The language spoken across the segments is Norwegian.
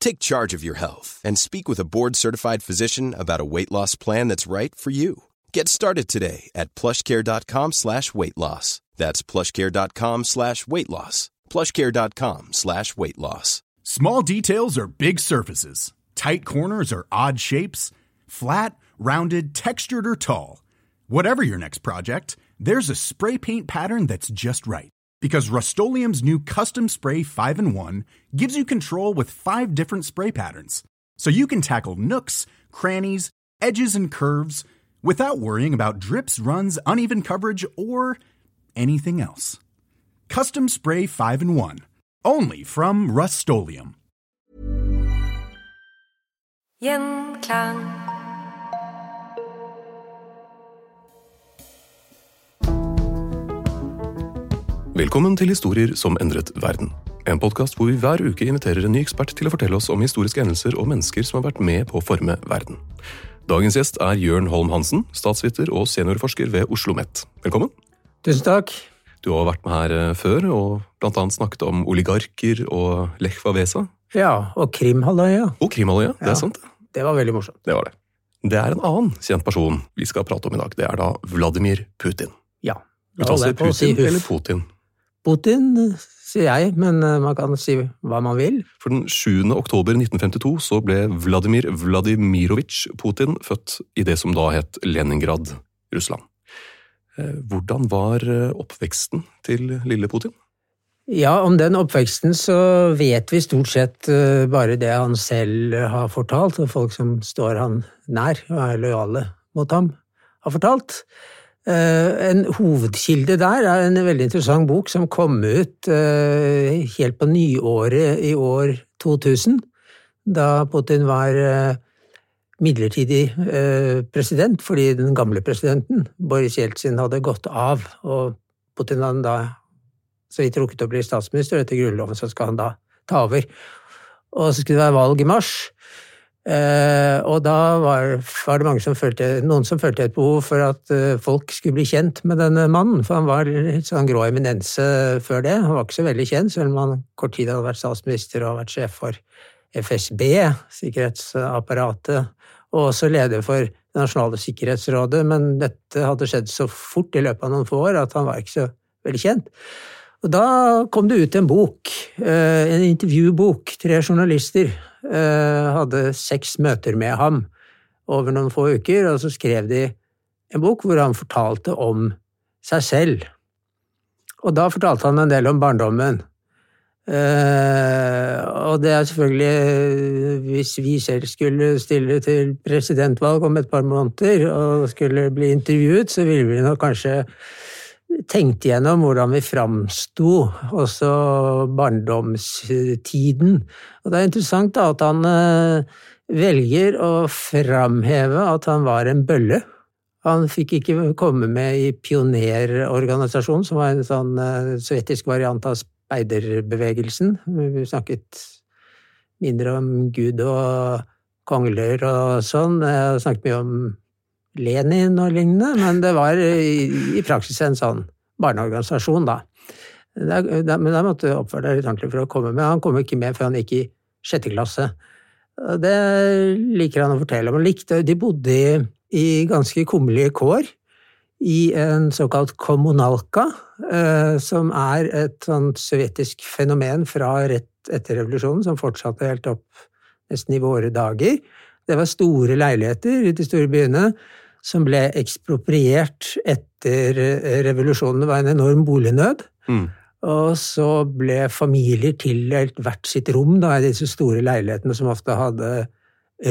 Take charge of your health and speak with a board-certified physician about a weight loss plan that's right for you. Get started today at plushcare.com slash weight loss. That's plushcare.com slash weight loss. plushcare.com slash weight loss. Small details are big surfaces. Tight corners are odd shapes. Flat, rounded, textured, or tall. Whatever your next project, there's a spray paint pattern that's just right. Because Rust new Custom Spray 5 in 1 gives you control with five different spray patterns. So you can tackle nooks, crannies, edges, and curves without worrying about drips, runs, uneven coverage, or anything else. Custom Spray 5 in 1. Only from Rust Gjenklang. Velkommen til Historier som endret verden. En podkast hvor vi hver uke inviterer en ny ekspert til å fortelle oss om historiske hendelser og mennesker som har vært med på å forme verden. Dagens gjest er Jørn Holm Hansen, statsviter og seniorforsker ved Oslo OsloMet. Velkommen. Tusen takk. Du har vært med her eh, før og blant annet snakket om oligarker og Lech Wawesa. Ja, og Krimhalvøya. Og Krimhalvøya, det er sant. Det var veldig morsomt. Det var det. Det er en annen kjent person vi skal prate om i dag. Det er da Vladimir Putin. Ja. Uttaler Putin si eller Putin? Putin, sier jeg, men eh, man kan si hva man vil. For den 7. oktober 1952 så ble Vladimir Vladimirovitsj Putin født i det som da het Leningrad, Russland. Eh, hvordan var eh, oppveksten til lille Putin? Ja, om den oppveksten så vet vi stort sett bare det han selv har fortalt, og folk som står han nær og er lojale mot ham, har fortalt. Eh, en hovedkilde der er en veldig interessant bok som kom ut eh, helt på nyåret i år 2000, da Putin var eh, midlertidig president fordi den gamle presidenten, Boris Jeltsin, hadde gått av. Og Putin hadde da så vidt rukket å bli statsminister, etter grunnloven så skal han da ta over. Og så skulle det være valg i mars. Uh, og da var, var, det som følte, noen som følte et behov for at uh, folk skulle bli kjent med denne mannen, for han var litt sånn grå eminense før det. Han var ikke så veldig kjent, selv om han kort tid hadde vært statsminister og vært sjef for FSB, sikkerhetsapparatet, og også leder for Det nasjonale sikkerhetsrådet, men dette hadde skjedd så fort i løpet av noen få år at han var ikke så veldig kjent. Og da kom det ut en bok, uh, en intervjubok, tre journalister Eh, hadde seks møter med ham over noen få uker, og så skrev de en bok hvor han fortalte om seg selv. Og da fortalte han en del om barndommen. Uh, og det er selvfølgelig Hvis vi selv skulle stille til presidentvalg om et par måneder og skulle bli intervjuet, så ville vi nok kanskje tenkt gjennom hvordan vi framsto, også barndomstiden. Og det er interessant da at han eh, velger å framheve at han var en bølle. Han fikk ikke komme med i pionerorganisasjonen, som var en sånn uh, sovjetisk variant av speiderbevegelsen. Vi snakket mindre om Gud og kongler og sånn. Jeg snakket mye om Lenin og lignende, men det var i, i praksis en sånn barneorganisasjon, da. Der, der, men der måtte du oppføre deg litt ordentlig for å komme med. Han kom ikke med før han gikk i sjette klasse. Det liker han å fortelle om. Han likte, de bodde i, i ganske kummerlige kår i en såkalt kommunalka, eh, som er et sånn sovjetisk fenomen fra rett etter revolusjonen, som fortsatte helt opp nesten i våre dager. Det var store leiligheter i de store byene som ble ekspropriert etter eh, revolusjonen. Det var en enorm bolignød. Mm. Og så ble familier tildelt hvert sitt rom da, i disse store leilighetene som ofte hadde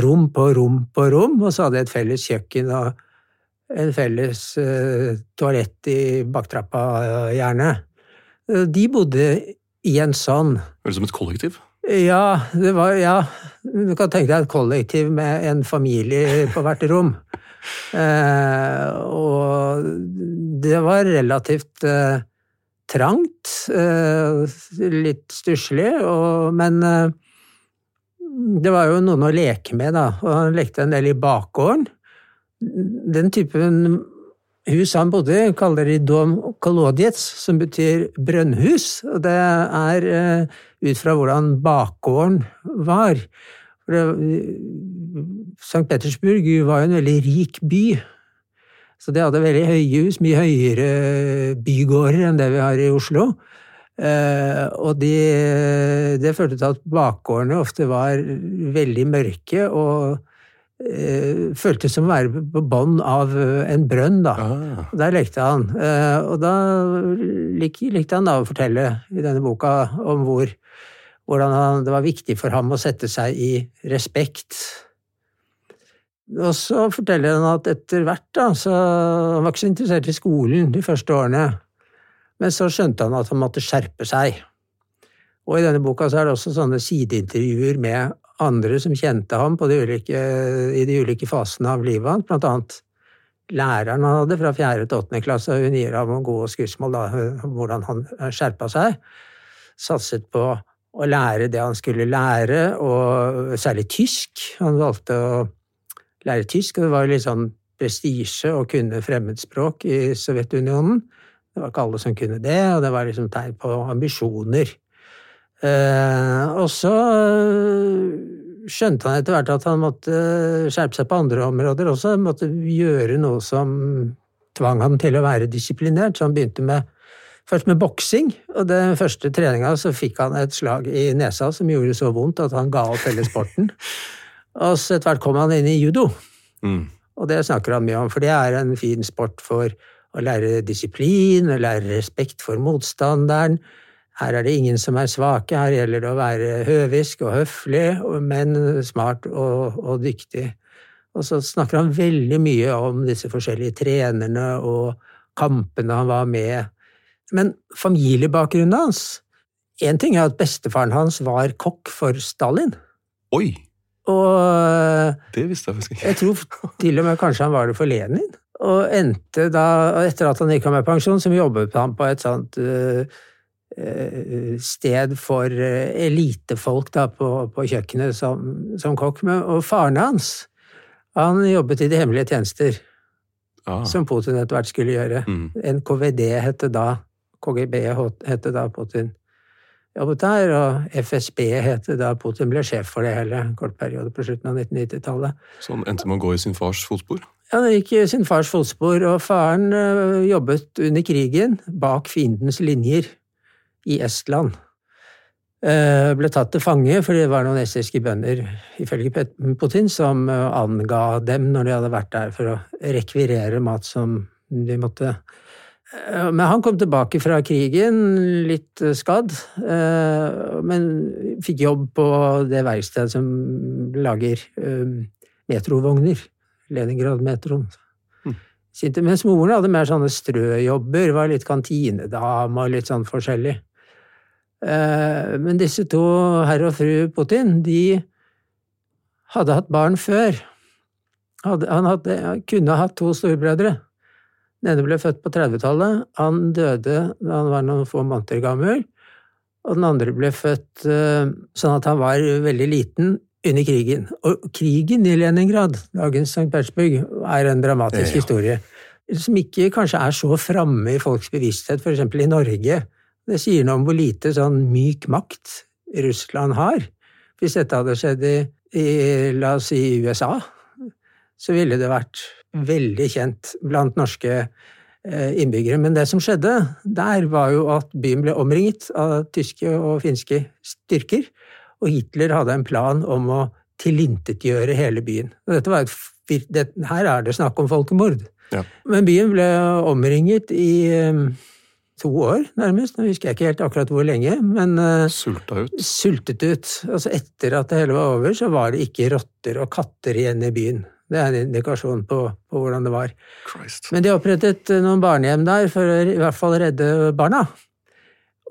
rom på rom på rom, og så hadde de et felles kjøkken og en felles uh, toalett i baktrappa, uh, gjerne. Uh, de bodde i en sånn. Eller som et kollektiv? Ja, det var Ja, du kan tenke deg et kollektiv med en familie på hvert rom. Eh, og det var relativt eh, trangt. Eh, litt stusslig, men det var jo noen å leke med, da. Og han lekte en del i bakgården. Den typen hus han bodde i, kaller de dom kolodiets, som betyr brønnhus. Og det er ut fra hvordan bakgården var. St. Petersburg var jo en veldig rik by. Så de hadde veldig høye hus, mye høyere bygårder enn det vi har i Oslo. Eh, og de, det førte til at bakgårdene ofte var veldig mørke og eh, føltes som å være på bånn av en brønn, da. Ah. Der lekte han. Eh, og da lik, likte han da å fortelle i denne boka om hvor, hvordan han, det var viktig for ham å sette seg i respekt. Og så forteller han at etter hvert, da, så Han var ikke så interessert i skolen de første årene. Men så skjønte han at han måtte skjerpe seg. Og i denne boka så er det også sånne sideintervjuer med andre som kjente ham de ulike, i de ulike fasene av livet hans, blant annet læreren han hadde fra fjerde til åttende klasse, og hun gir ham gode skussmål da, hvordan han skjerpa seg. Satset på å lære det han skulle lære, og særlig tysk. Han valgte å lære tysk, og det var jo litt sånn prestisje å kunne fremmedspråk i Sovjetunionen. Det var ikke alle som kunne det, og det var liksom tegn på ambisjoner. Eh, og så skjønte han etter hvert at han måtte skjerpe seg på andre områder også. Han måtte gjøre noe som tvang ham til å være disiplinert, så han begynte med Først med boksing, og den første treninga så fikk han et slag i nesa som gjorde så vondt at han ga opp hele sporten. Og så etter hvert kom han inn i judo, Mm. og det snakker han mye om, for det er en fin sport for å lære disiplin, å lære respekt for motstanderen. Her er det ingen som er svake, her gjelder det å være høvisk og høflig, men smart og, og dyktig. Og så snakker han veldig mye om disse forskjellige trenerne og kampene han var med. Men familiebakgrunnen hans Én ting er at bestefaren hans var kokk for Stalin. Oi! Og Det visste jeg faktisk ikke. jeg tror til og med kanskje han var det for Lenin. Og endte da, etter at han gikk av med pensjon, som jobbet han på et sånt uh, sted for uh, elitefolk da, på, på kjøkkenet som, som kokk. Og faren hans, han jobbet i de hemmelige tjenester, Ah. som Putin etter hvert skulle gjøre. Mm. NKVD het det da. KGB het det da Putin jobbet der, og FSB het det da Putin ble sjef for det hele en kort periode på slutten av 1990-tallet. Så han endte med å gå i sin fars fotspor? Ja, Han gikk i sin fars fotspor, og faren jobbet under krigen bak fiendens linjer i Estland. Eh, Ble tatt til fange fordi det var noen estiske bønder, ifølge Putin, som anga dem når de hadde vært der for å rekvirere mat som de måtte. Eh, Men han kom tilbake fra krigen litt skadd, eh, men fikk jobb på det verkstedet som lager metrovogner. Leningrad-metroen. Sinte- Mens moren hadde mer sånne strøjobber, var litt kantinedame og litt sånn forskjellig. Eh, Men disse to, herr og fru Putin, de hadde hatt barn før. Han hadde, kunne hatt to storebrødre. Den ene ble født på 30-tallet. Han døde da han var noen få måneder gammel. Og den andre ble født eh, sånn at han var veldig liten under krigen. Og krigen i Leningrad, dagens St. Petersburg, er en dramatisk Ja. historie. Som ikke kanskje er så framme i folks bevissthet, f.eks. i Norge. Det sier noe om hvor lite sånn myk makt Russland har. Hvis dette hadde skjedd i, i la oss si, USA, så ville det vært veldig kjent blant norske eh, innbyggere. Men det som skjedde der, var jo at byen ble omringet av tyske og finske styrker, og Hitler hadde en plan om å tilintetgjøre hele byen. Og dette var et det, her er det snakk om folkemord. Ja. Men byen ble omringet i eh, to år, nærmest. Nå husker jeg ikke helt akkurat hvor lenge, men eh, Sulta ut. sultet ut. Altså etter at det hele var over, så var det ikke rotter og katter igjen i byen. Det er en indikasjon på, på hvordan det var. Christ. Men de opprettet eh, noen barnehjem der for å i hvert fall redde barna.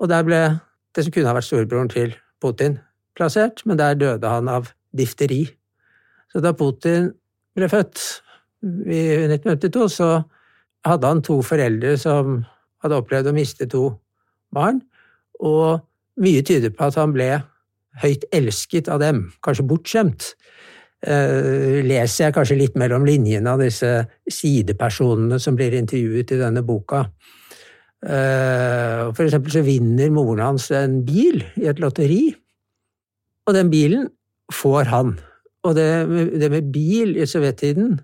Og der ble det som kunne ha vært storebroren til Putin, plassert, men der døde han av difteri. Så da Putin ble født i 1952, så hadde han to foreldre som hadde opplevd å miste to barn, og mye tyder på at han ble høyt elsket av dem, kanskje bortskjemt. Eh, leser jeg kanskje litt mellom linjene av disse sidepersonene som blir intervjuet i denne boka. Eh, for eksempel så vinner moren hans en bil i et lotteri, og den bilen får han. Og det, det med bil i sovjettiden,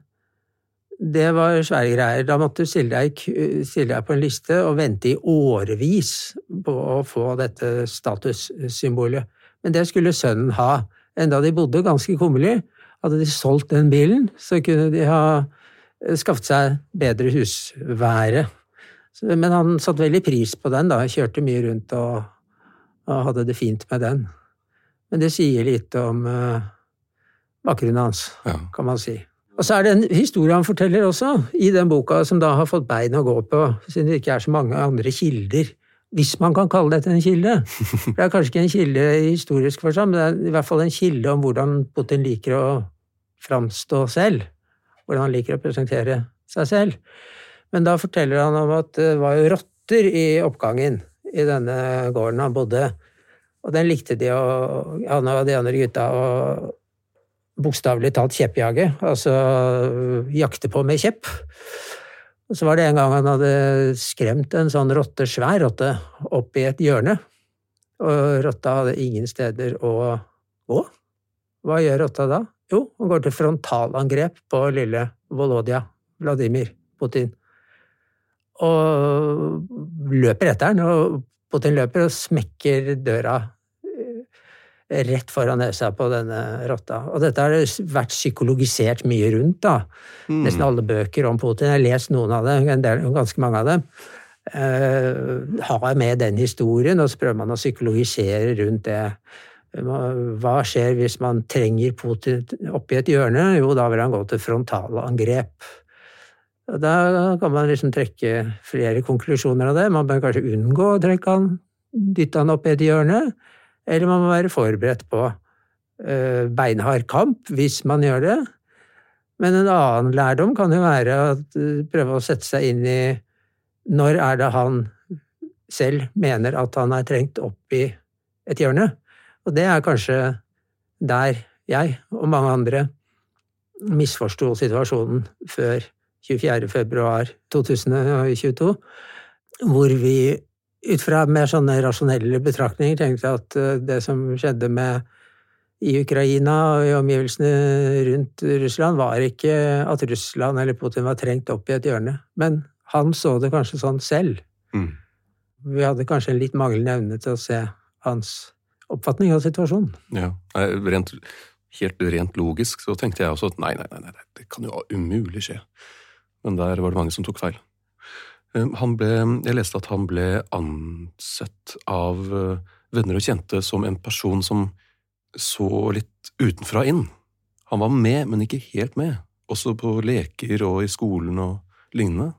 det var svære greier. Da måtte du stille deg, stille deg på en liste og vente i årevis på å få dette statussymbolet. Men det skulle sønnen ha. Enda de bodde ganske kummerlig. Hadde de solgt den bilen, så kunne de ha eh, skaffet seg bedre husvære. Men han satte veldig pris på den, da. Kjørte mye rundt og, og hadde det fint med den. Men det sier litt om uh, bakgrunnen hans, Ja. kan man si. Og så er det en historie han forteller også, i den boka, som da har fått bein å gå på, siden det ikke er så mange andre kilder. Hvis man kan kalle dette en kilde. For det er kanskje ikke en kilde i historisk forstand, men det er i hvert fall en kilde om hvordan Putin liker å framstå selv. Hvordan han liker å presentere seg selv. Men da forteller han om at det var jo rotter i oppgangen i denne gården han bodde. Og den likte de og han og de andre gutta å bokstavelig talt kjeppjage, altså jakte på med kjepp. Og så var det en gang han hadde skremt en sånn rotte, svær rotte, opp i et hjørne. Og rotta hadde ingen steder å gå. Hva gjør rotta da? Jo, han går til frontalangrep på lille Volodya, Vladimir Putin. Og løper etter han, og Putin løper og smekker døra eh, rett foran nesa på denne rotta. Og dette har vært psykologisert mye rundt, da. Nesten alle bøker om Putin. Jeg har lest noen av dem, en del, ganske mange av dem. Uh, har med den historien, og så prøver man å psykologisere rundt det. Hva skjer hvis man trenger Putin oppi et hjørne? Jo, da vil han gå til frontalangrep. Da kan man liksom trekke flere konklusjoner av det. Man bør kanskje unngå å trekke han, dytte han opp i et hjørne. Eller man må være forberedt på eh, beinhard kamp hvis man gjør det. Men en annen lærdom kan jo være å prøve å sette seg inn i når er det han selv mener at han er trengt opp i et hjørne. Og det er kanskje der jeg og mange andre misforsto situasjonen før 24. februar 2022, hvor vi ut fra mer sånne rasjonelle betraktninger tenkte at eh, det som skjedde med i Ukraina og i omgivelsene rundt Russland, var ikke at Russland eller Putin var trengt opp i et hjørne, men han så det kanskje sånn selv. Mm. Vi hadde kanskje en litt manglende evne til å se hans oppfatning av situasjonen. Ja. Rent, helt rent logisk så tenkte jeg også at nei, nei, nei, nei, det kan jo umulig skje. Men der var det mange som tok feil. Eh, Han ble, jeg leste at han ble ansett av eh, venner og kjente som en person som så litt utenfra inn. Han var med, men ikke helt med. Også på leker og i skolen og lignende.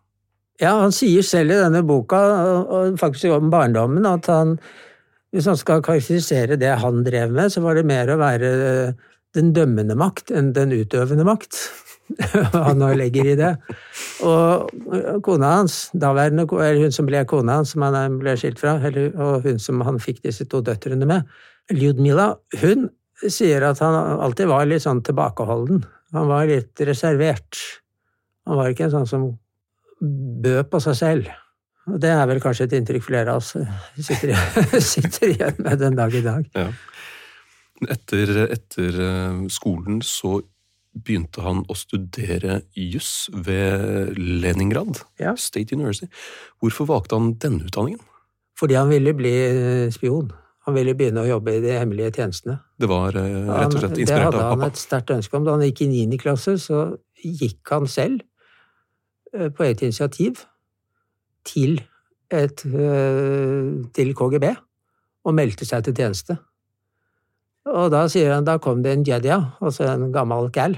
Ja, han sier selv i denne boka, og faktisk om barndommen, at han Hvis han skal karakterisere det han drev med, så var det mer å være den dømmende makt enn den utøvende makt. han nå legger i det. Og kona hans, daværende, eller hun som ble kona hans, som han ble skilt fra, eller, og hun som han fikk disse to døtrene med, Ljudmila, hun sier at han alltid var litt sånn tilbakeholden. Han var litt reservert. Han var ikke en sånn som bød på seg selv. Det er vel kanskje et inntrykk flere av oss sitter, sitter igjen med den dag i dag. Ja. Etter, etter eh, skolen så begynte han å studere juss ved Leningrad Ja. State University. Hvorfor valgte han denne utdanningen? Fordi han ville bli spion. Han ville begynne å jobbe i de hemmelige tjenestene. Det var eh, rett og slett inspirert av pappa? det hadde han et sterkt ønske om. Da han gikk i niende klasse, så gikk han selv, eh, på eget initiativ, til, et, til KGB og meldte seg til tjeneste. Og da sier han da kom det en jedia, altså en gammel gal,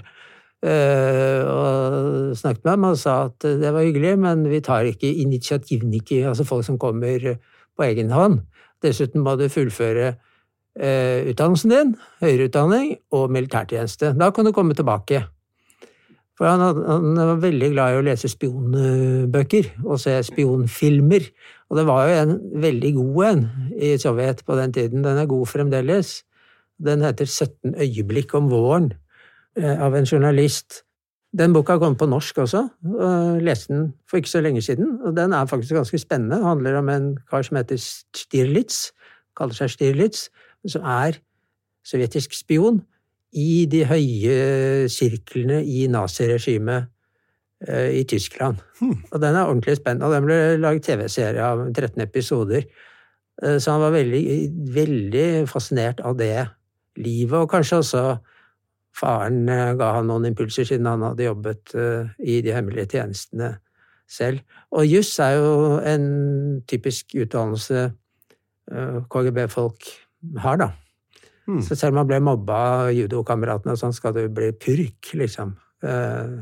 og snakket med ham og sa at det var hyggelig, men vi tar ikke initiativniki, altså folk som kommer på egen hånd. Dessuten må du fullføre eh, utdannelsen din, høyere utdanning og militærtjeneste. Da kan du komme tilbake. For han, han, var veldig glad i å lese spionbøker og se spionfilmer. Og det var jo en veldig god en i Sovjet på den tiden. Den er god fremdeles. Den heter 17 øyeblikk om våren, eh, av en journalist. Den boka kom på norsk også. og Leste den for ikke så lenge siden. Og den er faktisk ganske spennende. Det handler om en kar som heter Stirlitz, kaller seg Stirlitz, som er sovjetisk spion i de høye sirklene i naziregimet eh, i Tyskland. Hmm. Og den er ordentlig spennende. Og den ble laget TV-serie av 13 episoder. Eh, så han var veldig, veldig fascinert av det livet, og kanskje også faren eh, ga han noen impulser, siden han hadde jobbet i de hemmelige tjenestene selv. Og juss er jo en typisk utdannelse KGB-folk har, da. Mm. Så selv om man ble mobba av judokameratene og sånn, skal du bli purk, liksom. Eh,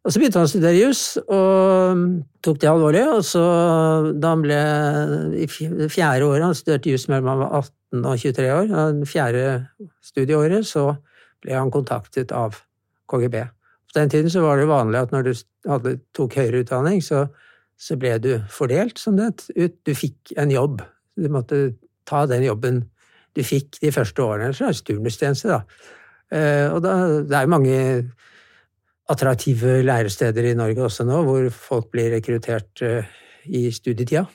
og så begynte han å studere juss, og tok det alvorlig. Og så, da han ble i fjerde året, han studerte juss mellom han var 18 og 23 år, Og det fjerde studieåret, så ble han kontaktet av KGB. På den tiden så var det vanlig at når du hadde, tok høyere utdanning, så, så ble du fordelt, som det het. Du fikk en jobb. Du måtte ta den jobben du fikk de første årene. En slags turnustjeneste, da. Eh, og da, det er jo mange attraktive læresteder i Norge også nå, hvor folk blir rekruttert eh, i studietida.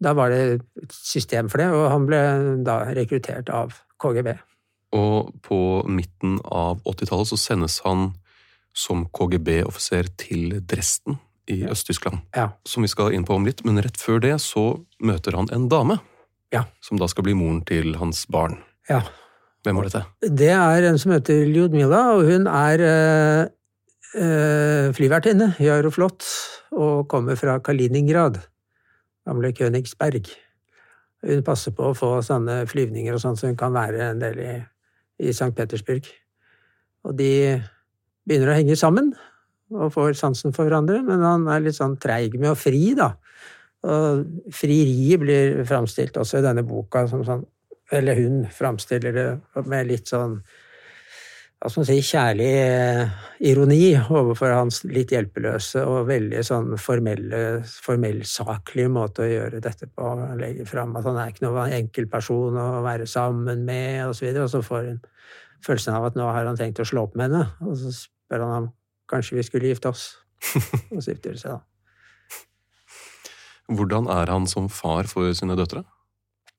Da var det et system for det, og han ble da rekruttert av KGB. Og på midten av 80-tallet så sendes han som KGB-offiser til Dresden i. Øst-Tyskland. Ja. Som vi skal inn på om litt, men rett før det så møter han en dame. Ja. Som da skal bli moren til hans barn. Ja. Hvem var dette? Det er en som heter Ljudmila, og hun er øh, øh, flyvertinne i Aeroflot og kommer fra Kaliningrad, gamle Königsberg. Hun passer på å få sånne flyvninger og sånn, så hun kan være en del i, i St. Petersburg. Og de begynner å henge sammen og får sansen for hverandre, men han er litt sånn treig med å fri, da. Og frieriet blir framstilt også i denne boka som sånn Eller hun framstiller det med litt sånn hva skal man si, kjærlig eh, ironi overfor hans litt hjelpeløse og veldig sånn formelle, formellsaklige måte å gjøre dette på. Han legger fram at han er ikke noen enkel person å være sammen med, og så. Og så får hun følelsen av at nå har han tenkt å slå opp med henne, og så spør han om kanskje vi skulle gifte oss. Og så gifter de seg, da. Hvordan er han som far for sine døtre?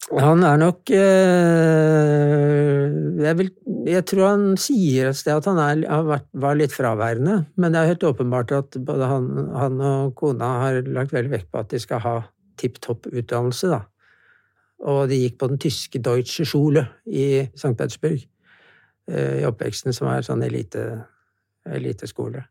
Han er nok eh, jeg, vil, jeg, tror han sier et sted at han er, vært, var litt fraværende, men det er helt åpenbart at både han, han og kona har lagt veldig vekt på at de skal ha tipp topp utdannelse. Da. Og de gikk på den tyske Deutsche Schule i St. Petersburg eh, i oppveksten, som er sånn elite, eliteskole.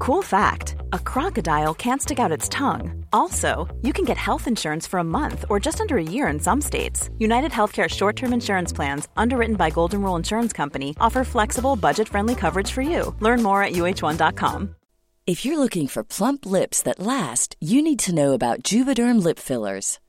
Cool fact a crocodile can't stick out its tongue. Also, you can get health insurance for a month or just under a year in some states. United Healthcare short term insurance plans, underwritten by Golden Rule Insurance Company, offer flexible, budget friendly coverage for you. Learn more at uh1.com. If you're looking for plump lips that last, you need to know about Juvederm Lip Fillers.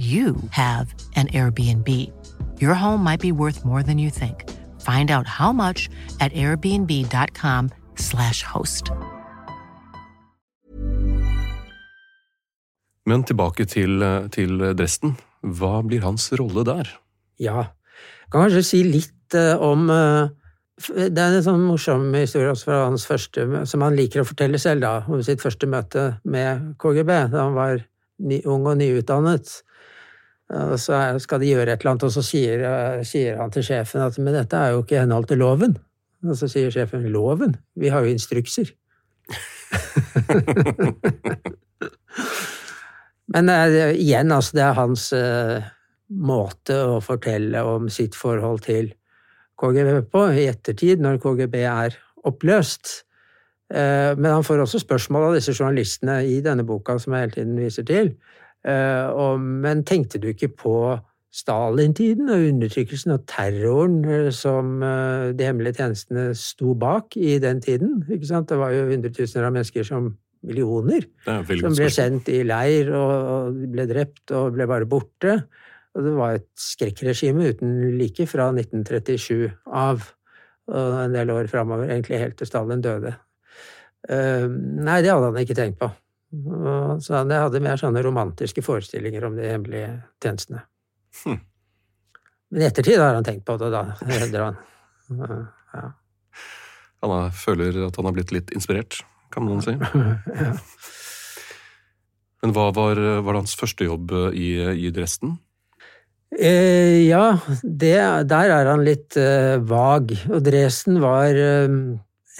you have an Airbnb. Your home might be worth more than you think. Find out how much at airbnb.com/slash host. Men tilbake til, til Dresden. Hva blir hans rolle der? Ja, kan kanskje si litt uh, om uh, Det er en sånn morsom historie også fra hans første, som han liker å fortelle selv, da, om sitt første møte med KGB da han var ny, ung og nyutdannet. Og så skal de gjøre et eller annet, og så sier, sier han til sjefen at men dette er jo ikke i henhold til loven. Og så sier sjefen loven? Vi har jo instrukser. Men uh, igjen, altså, det er hans uh, måte å fortelle om sitt forhold til KGB på i ettertid, når KGB er oppløst. Uh, men han får også spørsmål av disse journalistene i denne boka som jeg hele tiden viser til. Og, men tenkte du ikke på Stalin-tiden og undertrykkelsen og terroren som de hemmelige tjenestene sto bak i den tiden? Ikke sant? Det var jo hundretusener av mennesker som millioner som ble sendt i leir og, ble drept og ble bare borte. Og det var et skrekkregime uten like fra 1937 av og en del år framover, egentlig helt til Stalin døde. Nei, det hadde han ikke tenkt på. Så han hadde mer sånne romantiske forestillinger om de hemmelige tjenestene. Hm. Men i ettertid har han tenkt på det, da, hevder han. Ja. Han føler at han har blitt litt inspirert? kan man si. ja. Men hva var, var det hans første jobb i, i Dresden? Eh, ja, det, der er han litt eh, vag. Og Dresden var eh,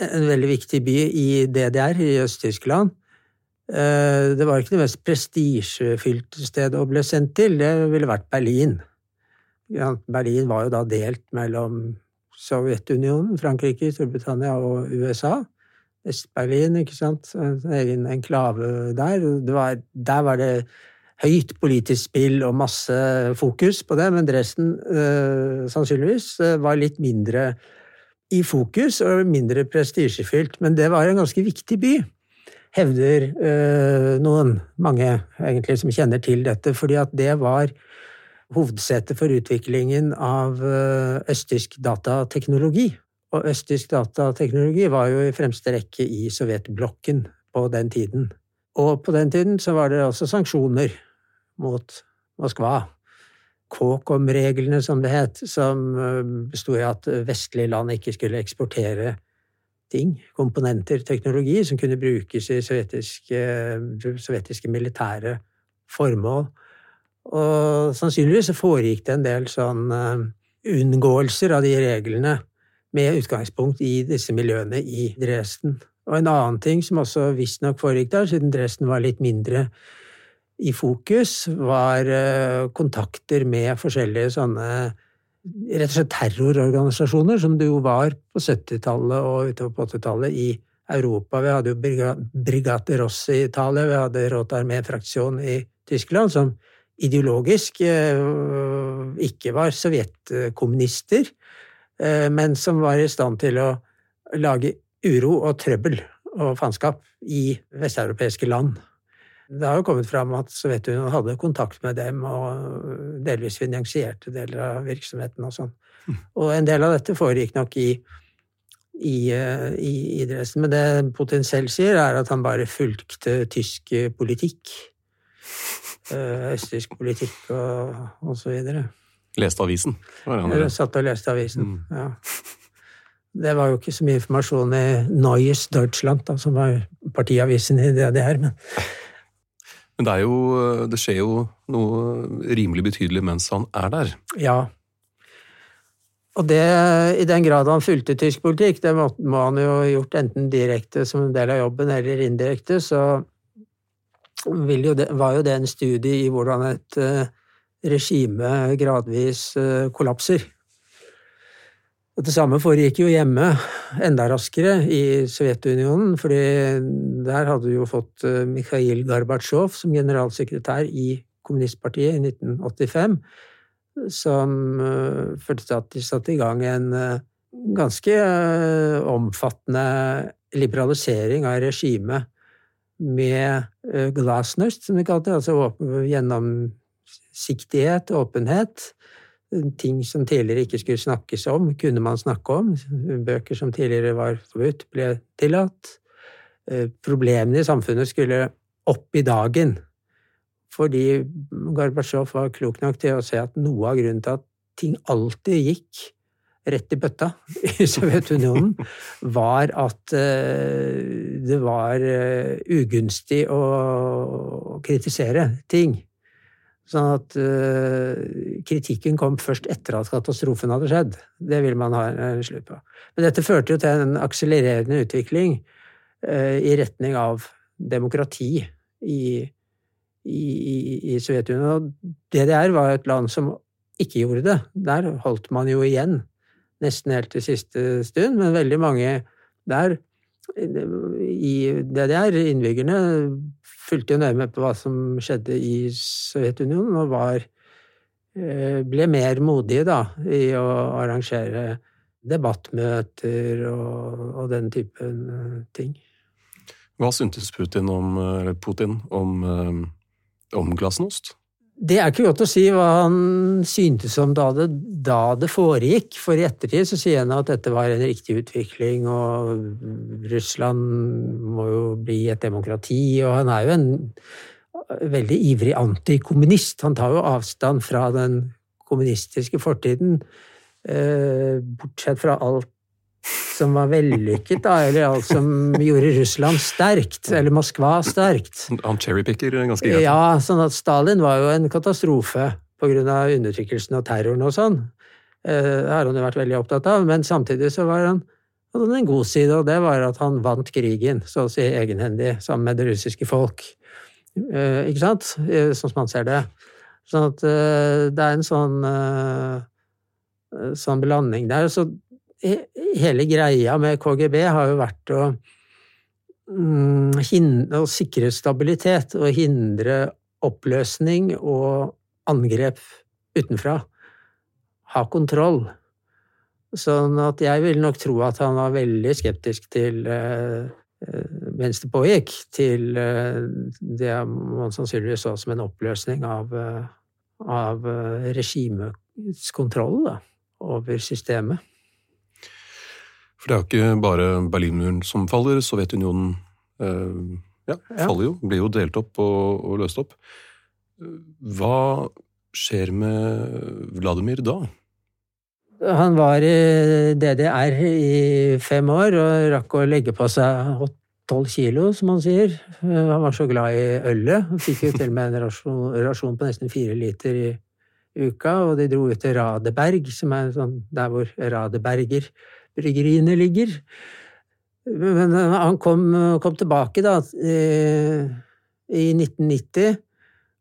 en veldig viktig by i DDR, i Øst-Tyskland. Eh, det var ikke det mest prestisjefylte stedet å bli sendt til, det ville vært Berlin. Berlin var jo da delt mellom Sovjetunionen, Frankrike, Storbritannia og USA. Øst-Berlin, ikke sant. En egen enklave der. Var, der var det høyt politisk spill og masse fokus på det, men Dresden øh, sannsynligvis øh, var litt mindre i fokus og mindre prestisjefylt. Men det var en ganske viktig by, hevder øh, noen, mange egentlig, som kjenner til dette, fordi at det var hovedsetet for utviklingen av østtysk datateknologi. Og østtysk datateknologi var jo i fremste rekke i sovjetblokken på den tiden. Og på den tiden så var det også sanksjoner mot Moskva. Kåkom-reglene, som det het, som eh, besto i at vestlige land ikke skulle eksportere ting, komponenter, teknologi, som kunne brukes i sovjetiske, sovjetiske militære formål. Og sannsynligvis foregikk det en del sånn eh, unngåelser av de reglene med utgangspunkt i disse miljøene i Dresden. Og en annen ting som også visstnok foregikk der, siden Dresden var litt mindre i fokus, var eh, kontakter med forskjellige sånne rett og slett terrororganisasjoner, som det jo var på 70-tallet og utover på 80-tallet i Europa. Vi hadde jo Brigate Rosse i Italia, vi hadde Rote Armé-fraksjon i Tyskland, som ideologisk eh, ikke var sovjetkommunister, Eh, men som var i stand til å lage uro og trøbbel og faenskap i vesteuropeiske land. Det har jo kommet fram at Sovjetunionen hadde kontakt med dem og delvis finansierte deler av virksomheten og sånn. Mm. Og en del av dette foregikk nok i, i, eh, i, i Dresden. Men det potensielt sier, er at han bare fulgte tysk politikk. Eh, østerriksk politikk og, og så videre. Leste avisen? Jeg satt og leste avisen, mm. ja. Det var jo ikke så mye informasjon i Neues Deutschland, da, som var partiavisen i DDR. Men... men det, jo, det skjer jo noe rimelig betydelig mens han er der. Ja, og det, i den grad han fulgte tysk politikk, det må, må han jo ha gjort enten direkte som en del av jobben, eller indirekte, så jo det, var jo det en studie i hvordan et uh, regime gradvis uh, kollapser. Og det samme foregikk jo hjemme enda raskere i Sovjetunionen, fordi der hadde du jo fått uh, Mikhail Gorbatsjov som generalsekretær i kommunistpartiet i 1985 som uh, førte til at de satte i gang en uh, ganske omfattende liberalisering av regimet med glasnost, som de kalte det, altså gjennomsiktighet, åpenhet. Ting som tidligere ikke skulle snakkes om, kunne man snakke om. Bøker som tidligere var forbudt, ble tillatt. Problemene i samfunnet skulle opp i dagen fordi Gorbatsjov var klok nok til å se at noe av grunnen til at ting alltid gikk rett i bøtta i Sovjetunionen, var at eh, det var eh, ugunstig å kritisere ting. Sånn at uh, kritikken kom først etter at katastrofen hadde skjedd. Det vil man ha en slutt på. Men dette førte jo til en akselererende utvikling i retning av demokrati i i, i, i Sovjetunionen. Og DDR var et land som ikke gjorde det. Der holdt man jo igjen, nesten helt til siste stund. Men veldig mange der i DDR, innbyggerne, fulgte jo nøye med på hva som skjedde i Sovjetunionen, og var eh, ble mer modige da, i å arrangere debattmøter og, og den typen eh, ting. Hva syntes Putin om, Putin om om glasnost? Det er ikke godt å si hva han syntes om da det, da det, foregikk. For i ettertid så sier han at dette var en riktig utvikling, og Russland må jo bli et demokrati, og han er jo en veldig ivrig antikommunist. Han tar jo avstand fra den kommunistiske fortiden, eh, bortsett fra alt som var vellykket, da, eller alt som gjorde Russland sterkt, eller Moskva sterkt. Han cherrypicker ganske greit. Ja, sånn at Stalin var jo en katastrofe av undertrykkelsen og terroren og sånn. Eh, det har han jo vært veldig opptatt av, men samtidig så var han hadde han en god side, og det var at han vant krigen, så å si egenhendig, sammen med det russiske folk. Eh, ikke sant? Eh, sånn som han ser det. Sånn at det er en sånn, sånn blanding der. Så hele greia med KGB har jo vært å, mm, hindre, å sikre stabilitet og hindre oppløsning og angrep utenfra. Ha kontroll. Sånn at jeg vil nok tro at han var veldig skeptisk til eh, mens det pågikk, til eh, det man sannsynligvis så som en oppløsning av, eh, av regimets kontroll over systemet. For det er jo ikke bare Berlinmuren som faller. Sovjetunionen eh, ja, faller jo, blir jo delt opp og, og, løst opp. Hva skjer med Vladimir da? Han var i DDR i fem år og rakk å legge på seg tolv kilo, som han sier. Han var så glad i ølet. Han fikk jo til og med en rasjon, rasjon på nesten fire liter i uka, og de dro ut til Radeberg, som er sånn der hvor Radeberger bryggeriene ligger. Men han kom, kom tilbake da, i 1990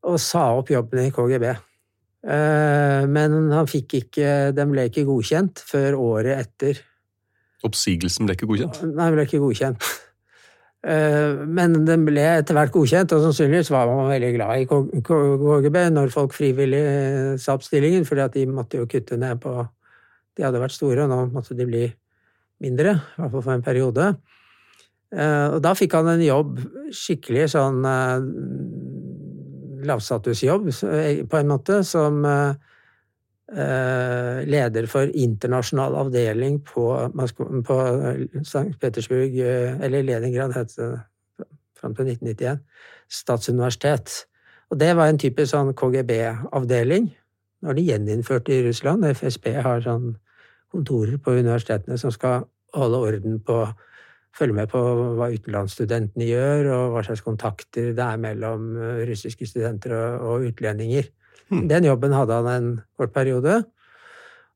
og sa opp jobben i KGB. Eh, men han fikk ikke Den ble ikke godkjent før året etter. Oppsigelsen ble ikke godkjent? Nei, den ble ikke godkjent. Eh, men den ble etter hvert godkjent, og sannsynligvis var man veldig glad i KGB når folk frivillig sa opp stillingen, fordi at de måtte jo kutte ned på De hadde vært store, og nå måtte de bli mindre, i hvert fall for en periode. Eh, og da fikk han en jobb, skikkelig sånn eh, lavstatusjobb, eh, på en måte, som leder for internasjonal avdeling på, på St. Petersburg, eller Leningrad het det fram til 1991, statsuniversitet. Og det var en typisk sånn KGB-avdeling. Nå har de gjeninnført i Russland. FSB har sånn kontorer på universitetene som skal holde orden på Følge med på hva utenlandsstudentene gjør, og hva slags kontakter det er mellom eh, russiske studenter og, utlendinger. Hmm. Den jobben hadde han en kort periode.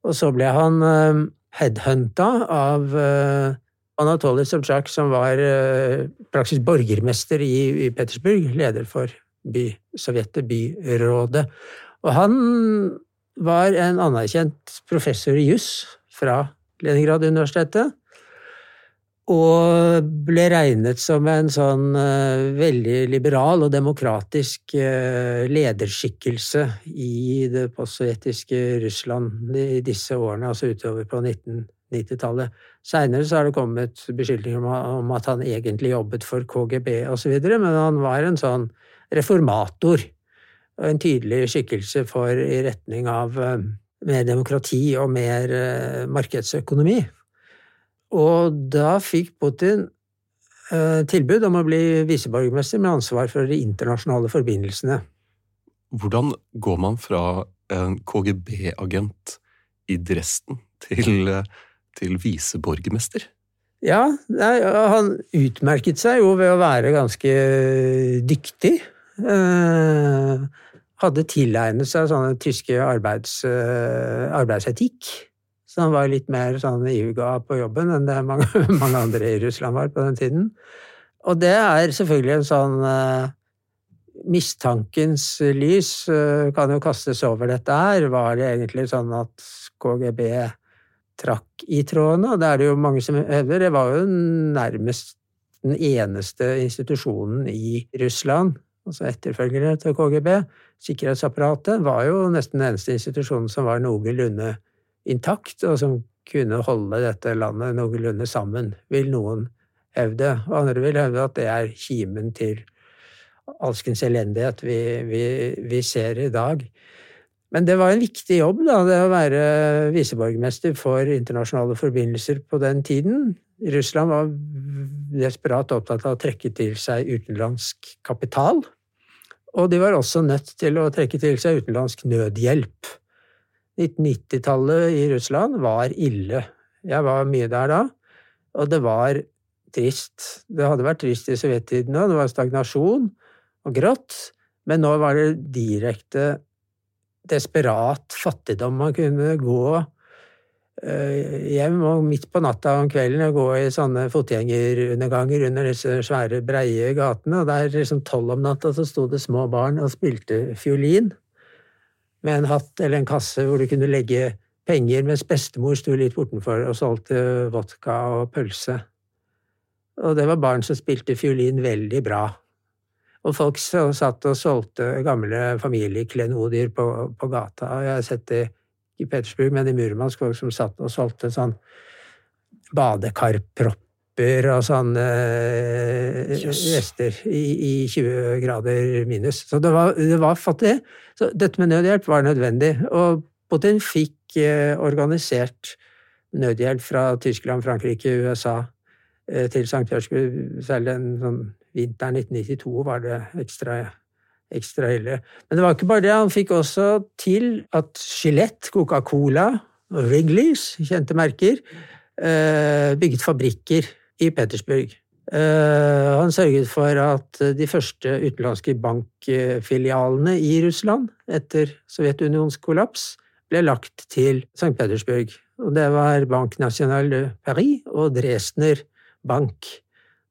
Og så ble han uh, headhunta av uh, Anatoly Sobchak, som var praksis borgermester i, i Petersburg, leder for by, Sovjetet, byrådet. Og han var en anerkjent professor i juss fra Leningrad-universitetet. Og ble regnet som en sånn uh, veldig liberal og demokratisk uh, lederskikkelse i det postsovjetiske Russland i disse årene, altså utover på 1990-tallet. Seinere så har det kommet beskyldninger om, at han egentlig jobbet for KGB osv., men han var en sånn reformator og en tydelig skikkelse for i retning av uh, mer demokrati og mer markedsøkonomi. Og da fikk Putin eh, tilbud om å bli viseborgermester med ansvar for de internasjonale forbindelsene. Hvordan går man fra en KGB-agent i Dresden til, til viseborgermester? Ja, han utmerket seg jo ved å være ganske dyktig. Eh, hadde tilegnet seg sånne tyske arbeids, eh, arbeidsetikk så han var litt mer sånn iuga på jobben enn det mange, mange, andre i Russland var på den tiden. Og det er selvfølgelig en sånn uh, Mistankens lys uh, kan jo kastes over dette her. Var det egentlig sånn at KGB trakk i trådene? Og det er det jo mange som hevder. Det var jo nærmest den eneste institusjonen i Russland, altså etterfølgere til KGB. Sikkerhetsapparatet var jo nesten den eneste institusjonen som var noenlunde intakt, og som kunne holde dette landet noenlunde sammen, vil noen hevde. Og andre vil hevde at det er kimen til alskens elendighet vi, vi, vi, ser i dag. Men det var en viktig jobb, da, det å være viseborgermester for internasjonale forbindelser på den tiden. Russland var desperat opptatt av å trekke til seg utenlandsk kapital. Og de var også nødt til å trekke til seg utenlandsk nødhjelp. 1990-tallet i Russland var ille. Jeg var mye der da, og det var trist. Det hadde vært trist i sovjettiden òg, det var stagnasjon og grått, men nå var det direkte desperat fattigdom. Man kunne gå hjem og midt på natta om kvelden og gå i sånne fotgjengerunderganger under disse svære, breie gatene, og der liksom tolv om natta så sto det små barn og spilte fiolin med en hatt eller en kasse hvor du kunne legge penger, mens bestemor sto litt bortenfor og solgte vodka og pølse. Og det var barn som spilte fiolin veldig bra. Og folk satt og solgte gamle familieklenodier på, på gata. Og jeg har sett det i Petersburg, men i Murmansk folk som satt og solgte sånn badekarpropper og sånne yes. rester i, i, 20 grader minus. Så det var, det var fattig. Så dette med nødhjelp var nødvendig. Og Putin fikk eh, organisert nødhjelp fra Tyskland, Frankrike, USA eh, til St. Petersburg. Særlig den sånn, vinteren 1992 var det ekstra, ekstra ille. Men det var ikke bare det. Han fikk også til at Skjelett, Coca-Cola og Wrigley's, kjente merker, eh, bygget fabrikker i Petersburg. Eh, han sørget for at de første utenlandske bankfilialene i Russland etter Sovjetunions kollaps ble lagt til St. Petersburg. Og det var Bank National de Paris og Dresdner Bank.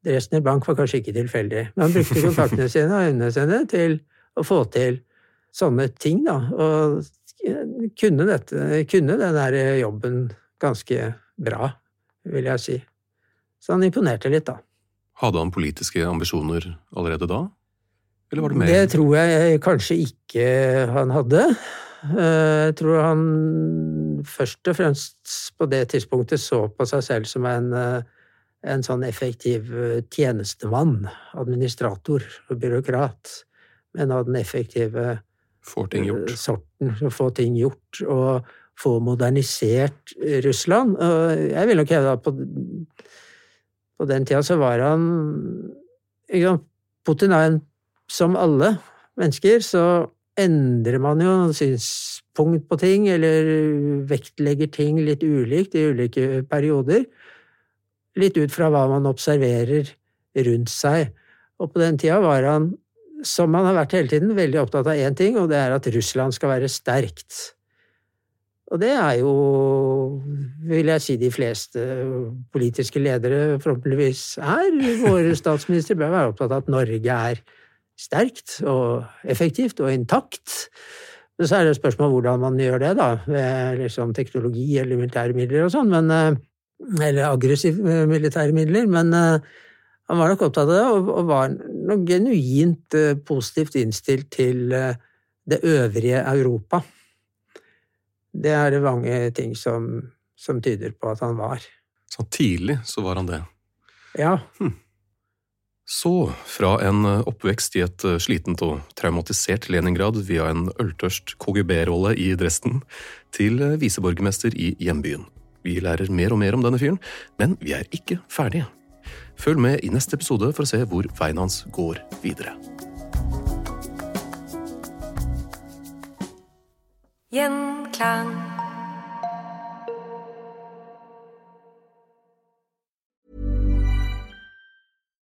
Dresdner Bank var kanskje ikke tilfeldig, men han brukte kontaktene sine og evnene sine til å få til sånne ting, da. Og kunne, dette, kunne den der jobben ganske bra, vil jeg si. Så han imponerte litt, da. Hadde han politiske ambisjoner allerede da? Eller var det mer Det tror jeg kanskje ikke han hadde. Eh, jeg tror han først og fremst på det tidspunktet så på seg selv som en, eh, en sånn effektiv eh, tjenestemann, administrator og byråkrat, men av den effektive Får ting gjort. eh, sorten, få ting gjort, og få modernisert Russland. Og jeg vil nok hevde at på, på den tida så var han sant, Putin er en Som alle mennesker så endrer man jo synspunkt på ting, eller vektlegger ting litt ulikt i ulike perioder. Litt ut fra hva man observerer rundt seg. Og på den tida var han, som han har vært hele tiden, veldig opptatt av én ting, og det er at Russland skal være sterkt. Og det er jo, vil jeg si, de fleste politiske ledere forhåpentligvis er. Våre statsministre bør være opptatt av at Norge er sterkt og effektivt og intakt. Men så er det et spørsmål hvordan man gjør det, da, ved liksom teknologi eller militære midler og sånn, eh, Eller aggressive militære midler, men eh, han var nok opptatt av det, og, og var nok genuint uh, positivt innstilt til uh, det øvrige Europa. Det er det mange ting som, som tyder på at han var. Så tidlig så var han det. Ja, Så, fra en oppvekst i et slitent og traumatisert Leningrad via en øltørst KGB-rolle i Dresden, til viseborgermester i hjembyen. Vi lærer mer og mer om denne fyren, men vi er ikke ferdige. Følg med i neste episode for å se hvor veien hans går videre. Gjenklang.